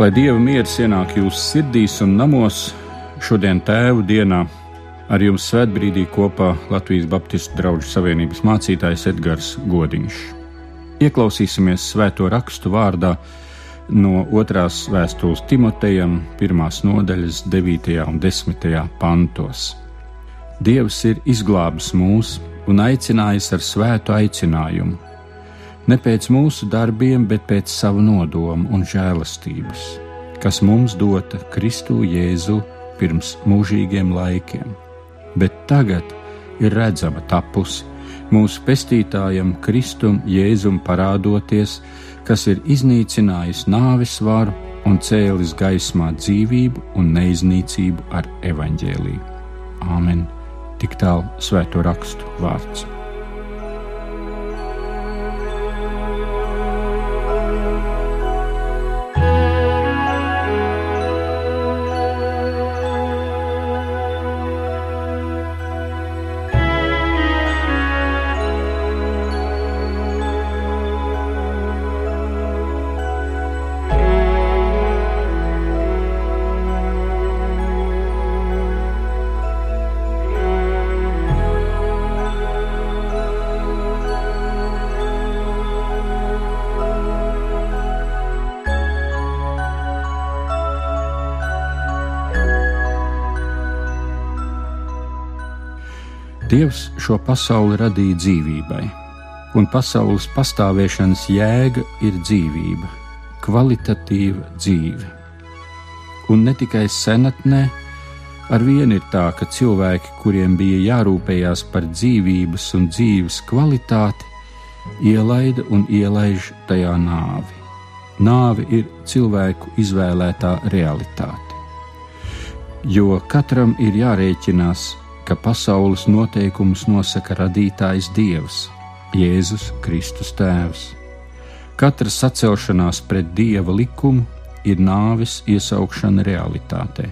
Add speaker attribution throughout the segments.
Speaker 1: Lai dieva miers ienāk jūsu sirdīs un namos šodien Tēvu dienā. Ar jums svētbrīdī kopā Latvijas Baptistu draugu savienības mācītājs Edgars Godiņš. Ieklausīsimies svēto rakstu vārdā no otrās vēstules Timotejam, pirmās nodaļas 9. un 10. pantos. Dievs ir izglābis mūs un aicinājis ar svētu aicinājumu ne pēc mūsu darbiem, bet pēc sava nodoma un žēlastības, kas mums dota Kristu Jēzu pirms mūžīgiem laikiem, bet tagad ir redzama tapusi mūsu pestītājam Kristum Jēzum parādoties, kas ir iznīcinājis nāves varu un cēlis gaismā dzīvību un neiznīcību ar evaņģēlīju. Āmen! Tik tālu svēto rakstu vārds. Dievs šo pasauli radīja dzīvībai, un pasaules pastāvēšanas jēga ir dzīvība, kvalitatīva dzīve. Un ne tikai senatnē, ar vienu ir tā, ka cilvēki, kuriem bija jārūpējās par dzīvības un dzīves kvalitāti, ielaida un ielaiž tajā nāvi. Nāve ir cilvēku izvēlētā realitāte. Jo katram ir jārēķinās ka pasaules noteikumus nosaka radītājs Dievs, Jēzus Kristus Tēvs. Katra sacelšanās pret Dieva likumu ir nāves iesaukšana realitātē.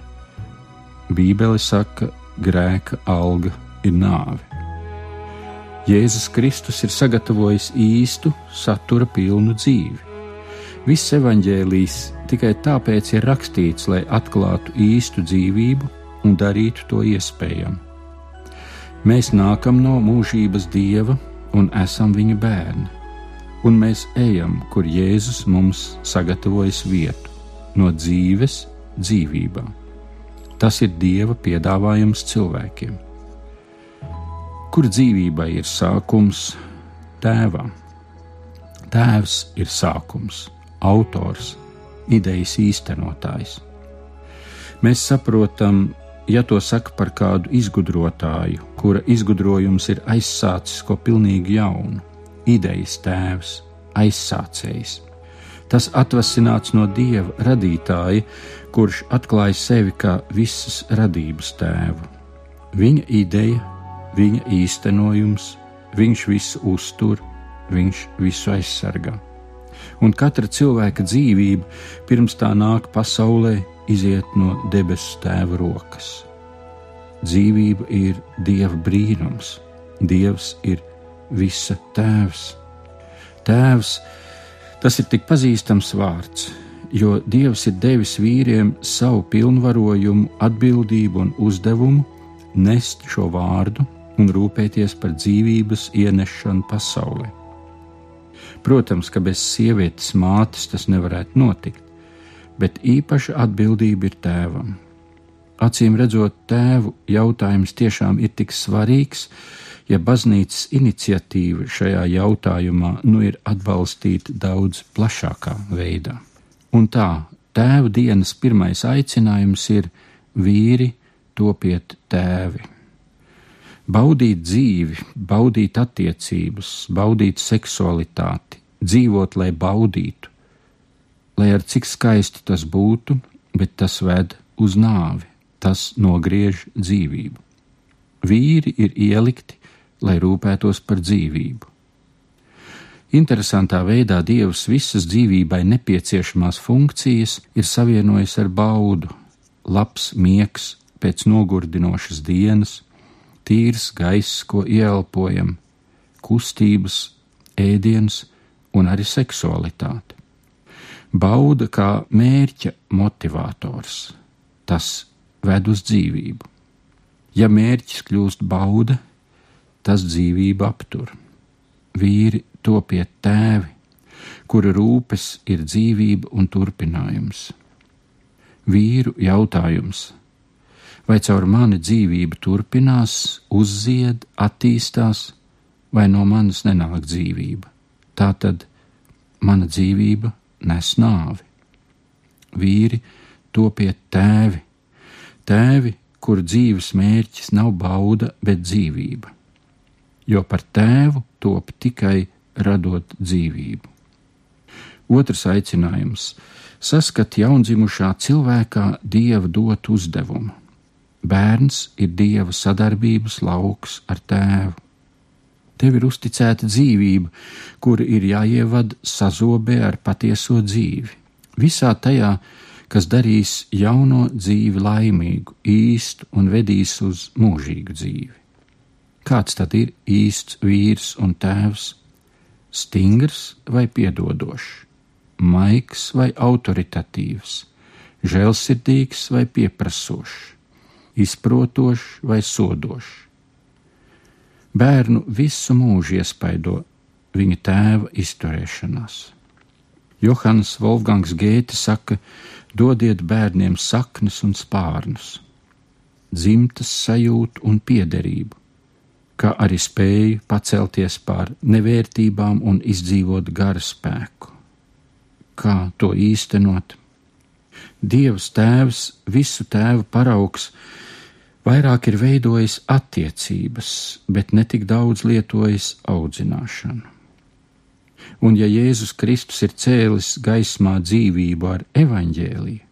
Speaker 1: Bībele saka, grēka alga ir nāve. Jēzus Kristus ir sagatavojis īstu, satura pilnu dzīvi. Viss evaņģēlijs tikai tāpēc ir rakstīts, lai atklātu īstu dzīvību un darītu to iespējamu. Mēs nākam no mūžības dieva un esam viņa bērni, un mēs ejam, kur Jēzus mums sagatavojas vietu, no dzīves dzīvībā. Tas ir Dieva piedāvājums cilvēkiem. Kur dzīvībai ir sākums, tēvam? Tēvs ir sākums, autors, idejas īstenotājs. Mēs saprotam ja to saka par kādu izgudrotāju, kura izgudrojums ir aizsācis ko pilnīgi jaunu, idejas tēvs, aizsācējs. Tas atvasināts no dieva radītāja, kurš atklāja sevi kā visas radības tēvu. Viņa ideja, viņa īstenojums, viņš visu uztur, viņš visu aizsargā. Un katra cilvēka dzīvība pirms tā nāk pasaulē iziet no debesu tēva rokas. Dzīvība ir dieva brīnums, dievs ir visa tēvs. Tēvs, tas ir tik pazīstams vārds, jo dievs ir devis vīriem savu pilnvarojumu, atbildību un uzdevumu nest šo vārdu un rūpēties par dzīvības ienešanu pasaulē. Protams, ka bez sievietes mātes tas nevarētu notikt bet īpaša atbildība ir tēvam. Acīm redzot, tēvu jautājums tiešām ir tik svarīgs, ja baznīcas iniciatīva šajā jautājumā nu ir atbalstīta daudz plašākā veidā. Un tā, tēva dienas pirmais aicinājums ir vīri topiet tēvi. Baudīt dzīvi, baudīt attiecības, baudīt seksualitāti, dzīvot, lai baudītu, lai ar cik skaisti tas būtu, bet tas ved uz nāvi, tas nogriež dzīvību. Vīri ir ielikti, lai rūpētos par dzīvību. Interesantā veidā Dievs visas dzīvībai nepieciešamās funkcijas ir savienojis ar baudu, labs miegs pēc nogurdinošas dienas, tīrs gaiss, ko ieelpojam, kustības, ēdiens un arī seksualitāte. Bauda kā mērķa motivators, tas ved uz dzīvību. Ja mērķis kļūst bauda, tas dzīvību aptur. Vīri topiet tēvi, kura rūpes ir dzīvība un turpinājums. Vīru jautājums vai caur mani dzīvība turpinās, uzzied, attīstās, vai no manis nenāk dzīvība. Tā tad mana dzīvība nes nāvi. Vīri topiet tēvi, tēvi, kur dzīves mērķis nav bauda, bet dzīvība, jo par tēvu top tikai radot dzīvību. Otrs aicinājums - saskat jaundzimušā cilvēkā dieva dot uzdevumu Bērns ir dieva sadarbības lauks ar tēvu. Tev ir uzticēta dzīvība, kura ir jāievad sazobē ar patieso dzīvi. Visā tajā, kas darīs jauno dzīvi laimīgu, īstu un vedīs uz mūžīgu dzīvi. Kāds tad ir īsts vīrs un tēvs? Stingrs vai piedodošs, maigs vai autoritatīvs, žēlsirdīgs vai pieprasošs izprotošs vai sodošs. Bērnu visu mūžu iespaido viņa tēva izturēšanās. Johans Wolfgangs Gēte saka: dodiet bērniem saknes un spārnus, dzimtas sajūtu un piederību, kā arī spēju pacelties pār nevērtībām un izdzīvot garu spēku. Kā to īstenot? Dievs Tēvs, visu tēvu paraugs, vairāk ir veidojis attiecības, bet ne tik daudz lietojis audzināšanu. Un ja Jēzus Kristus ir cēlis gaismā dzīvību ar evaņģēliju,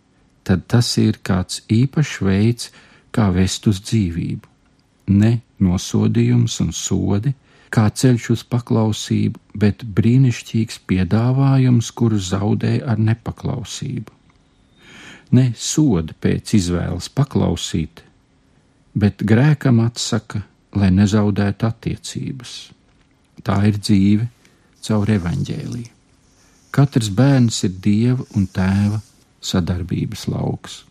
Speaker 1: tad tas ir kāds īpašs veids, kā vest uz dzīvību. Ne nosodījums un sodi, kā ceļš uz paklausību, bet brīnišķīgs piedāvājums, kuru zaudē ar nepaklausību. Ne soda pēc izvēles paklausīt, bet grēkam atsaka, lai nezaudētu attiecības. Tā ir dzīve caur evaņģēliju. Katrs bērns ir dieva un tēva sadarbības lauks.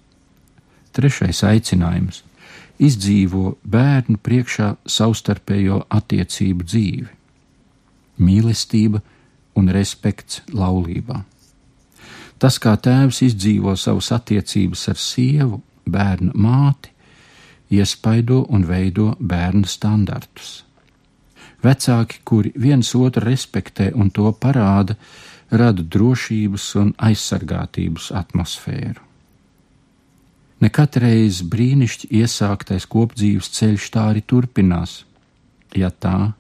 Speaker 1: Trešais aicinājums - izdzīvo bērnu priekšā savstarpējo attiecību dzīvi, mīlestība un respekts laulībā. Tas, kā tēvs izdzīvo savas attiecības ar sievu, bērnu māti, iespaido un veido bērnu standartus. Vecāki, kuri viens otru respektē un to parāda, rada drošības un aizsargātības atmosfēru. Ne katreiz brīnišķi iesāktais kopdzīves ceļš tā arī turpinās, ja tā,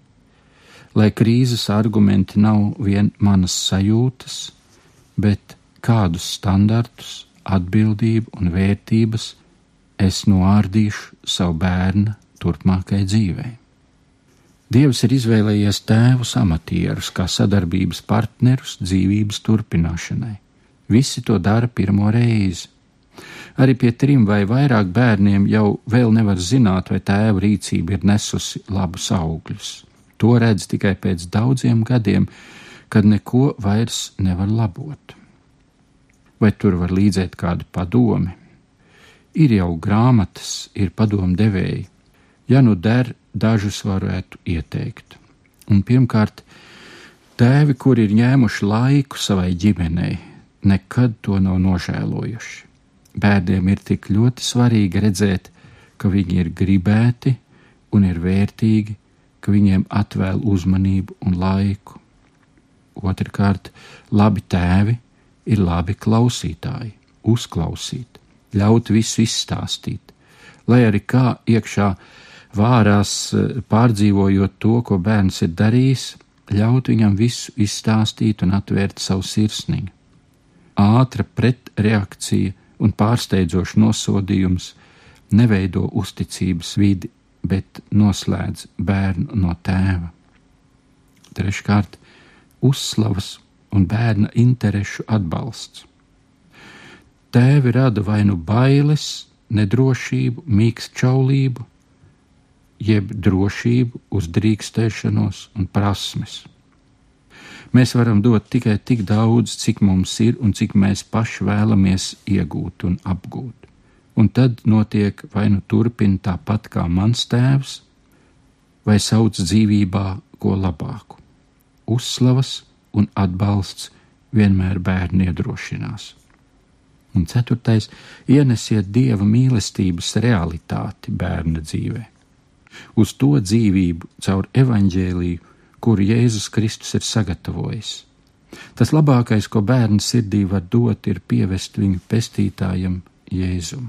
Speaker 1: lai krīzes argumenti nav vien manas sajūtas, bet kādus standartus, atbildību un vērtības es noārdīšu savu bērnu turpmākajai dzīvei. Dievs ir izvēlējies tēvus amatierus kā sadarbības partnerus dzīvības turpināšanai. Visi to dara pirmo reizi. Arī pie trim vai vairāk bērniem jau vēl nevar zināt, vai tēva rīcība ir nesusi labus augļus. To redz tikai pēc daudziem gadiem, kad neko vairs nevar labot. Vai tur var līdzēt kādu padomi, Ir jau grāmatas, ir padomdevēji. Ja nu der, dažus varētu ieteikt. Un pirmkārt, tēvi, kuri ir ņēmuši laiku savai ģimenei, nekad to nav nožēlojuši. Bērniem ir tik ļoti svarīgi redzēt, ka viņi ir gribēti un ir vērtīgi, ka viņiem atvēl uzmanību un laiku. Otrakārt, labi tēvi ir labi klausītāji, uzklausīt ļaut visu izstāstīt, lai arī kā iekšā vārās eh, pārdzīvojot to, ko bērns ir darījis, ļaut viņam visu izstāstīt un atvērt savu sirsniņu. Ātra pretreakcija un pārsteidzošs nosodījums neveido uzticības vidi, bet noslēdz bērnu no tēva. Treškārt, uzslavas un bērna interešu atbalsts. Tēvi rada vai nu bailes, nedrošību, mīkstšaulību, jeb drošību, uzdrīkstēšanos un prasmes. Mēs varam dot tikai tik daudz, cik mums ir un cik mēs paši vēlamies iegūt un apgūt. Un tad notiek vai nu turpina tāpat kā mans tēvs, vai sauc dzīvībā ko labāku. Uzslavas un atbalsts vienmēr bērni iedrošinās. Un ceturtais - ienesiet dieva mīlestības realitāti bērna dzīvē. Uz to dzīvību caur evaņģēlīju, kuru Jēzus Kristus ir sagatavojis. Tas labākais, ko bērns sirdī var dot, ir pievest viņu pestītājam Jēzum.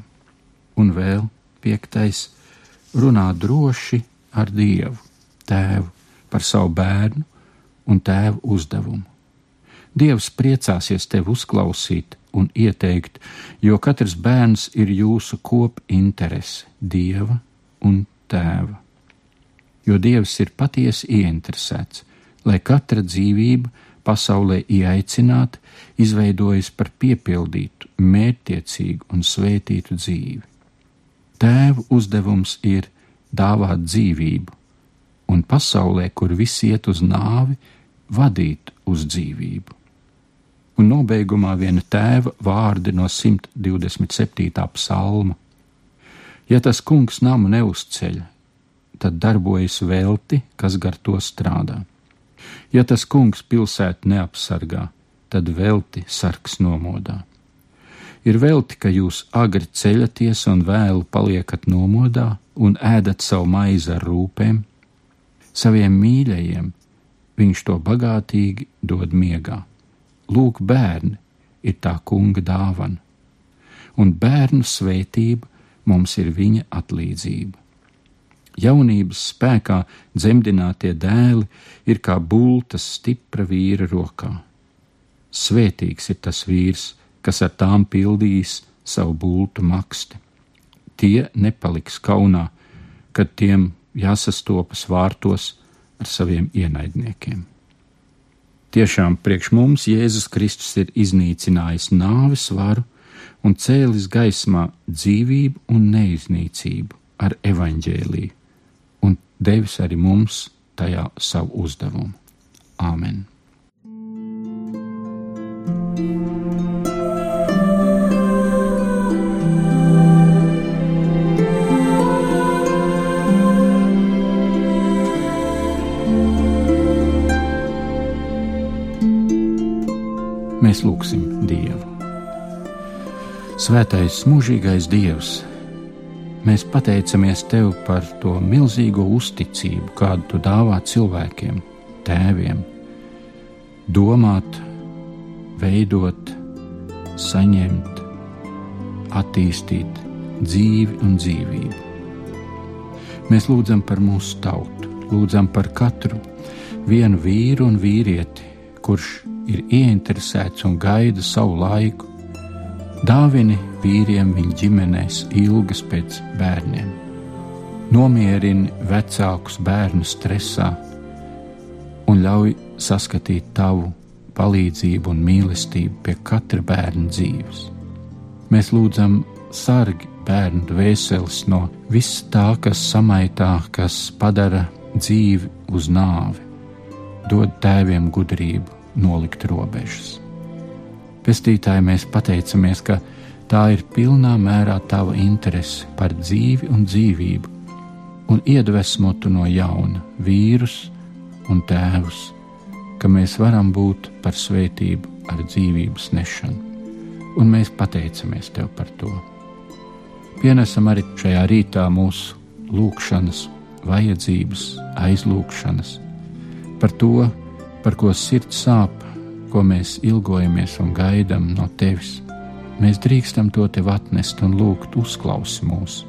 Speaker 1: Un vēl piektais - runāt droši ar Dievu, Tēvu, par savu bērnu un Tēvu uzdevumu. Dievs priecāsies tevi uzklausīt un ieteikt, jo katrs bērns ir jūsu kopa interese, dieva un tēva. Jo Dievs ir patiesi ieinteresēts, lai katra dzīvība pasaulē ieaicināta, izveidojas par piepildītu, mērķtiecīgu un svētītu dzīvi. Tēva uzdevums ir dāvāt dzīvību, un pasaulē, kur viss iet uz nāvi, vadīt uz dzīvību un nobeigumā viena tēva vārdi no 127. psalma. Ja tas kungs namu neuzceļ, tad darbojas velti, kas gar to strādā. Ja tas kungs pilsētu neapsargā, tad velti sarks nomodā. Ir velti, ka jūs agri ceļaties un vēlu paliekat nomodā un ēdat savu maizi ar rūpēm, saviem mīļajiem viņš to bagātīgi dod miegā. Lūk, bērni ir tā kunga dāvana, un bērnu svētība mums ir viņa atlīdzība. Jaunības spēkā dzemdinātie dēli ir kā bultas stipra vīra rokā. Svētīgs ir tas vīrs, kas ar tām pildīs savu bultu maksti. Tie nepaliks kaunā, kad tiem jāsastopas vārtos ar saviem ienaidniekiem. Tiešām priekš mums Jēzus Kristus ir iznīcinājis nāves varu un cēlis gaismā dzīvību un neiznīcību ar evaņģēlīju, un devis arī mums tajā savu uzdevumu. Āmen! Svētais, mūžīgais Dievs, mēs pateicamies Tev par to milzīgo uzticību, kādu Tu dāvā cilvēkiem, tēviem, domāt, veidot, saņemt, attīstīt dzīvi un dzīvību. Mēs lūdzam par mūsu tautu, lūdzam par katru vienu vīru un vīrieti, kurš ir ieinteresēts un gaida savu laiku. Dāvini vīriem viņa ģimenēs ilgas pēc bērniem, nomierini vecākus bērnu stresā un ļauj saskatīt tavu palīdzību un mīlestību pie katra bērna dzīves. Mēs lūdzam sargi bērnu dvēseles no viss tā, kas samaitā, kas padara dzīvi uz nāvi, dod tēviem gudrību, nolikt robežas. Pestītāji, mēs pateicamies, ka tā ir pilnā mērā tava interese par dzīvi un dzīvību, un iedvesmotu no jauna vīrus un tēvus, ka mēs varam būt par svētību ar dzīvības nešanu, un mēs pateicamies Tev par to. Pienesam arī šajā rītā mūsu lūgšanas, vajadzības, aizlūgšanas, par to, par ko sirds sāp, ko mēs ilgojamies un gaidām no tevis. Mēs drīkstam to tev atnest un lūgt, uzklausi mūs.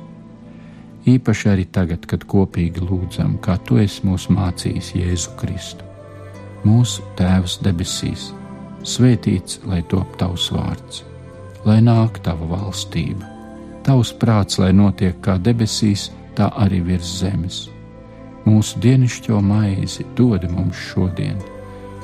Speaker 1: Īpaši arī tagad, kad kopīgi lūdzam, kā tu esi mūs mācījis Jēzu Kristu. Mūsu Tēvs debesīs, svētīts lai top tavs vārds, lai nāk tava valstība, tavs prāts, lai notiek kā debesīs, tā arī virs zemes. Mūsu dienascho maizi dod mums šodien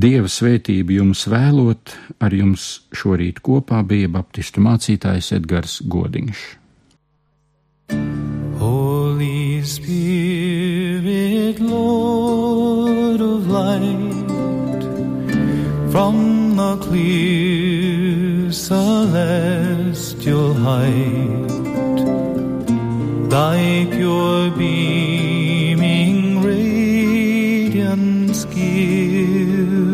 Speaker 2: Dieva svētību jums vēlot, ar jums šorīt kopā bija Baptistu mācītājs Edgars Godiņš. Holy Spirit, Lord of light, from the clear celestial height, thy pure beaming radiance give.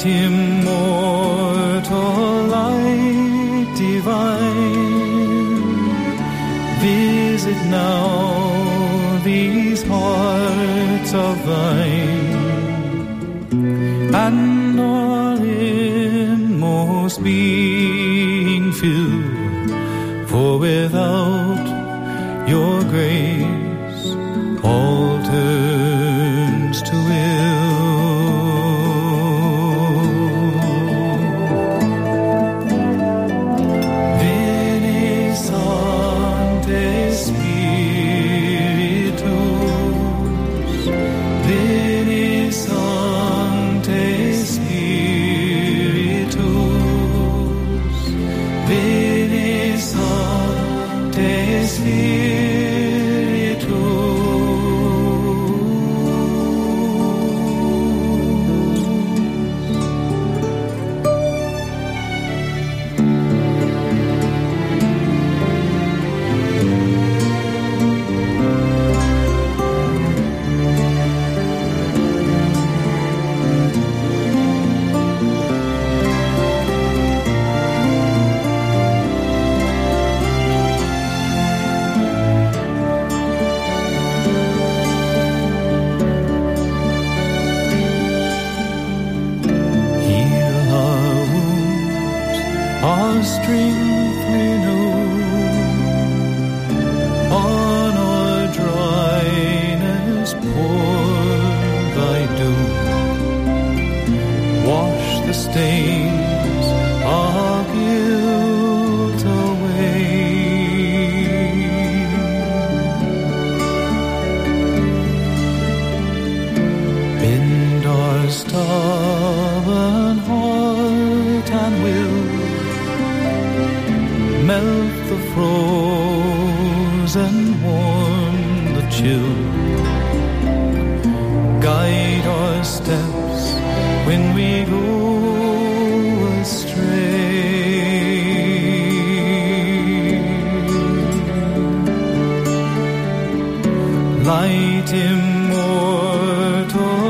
Speaker 2: Immortal light divine, visit now these hearts of thine. And our inmost being filled, for without your grace
Speaker 3: light immortal, light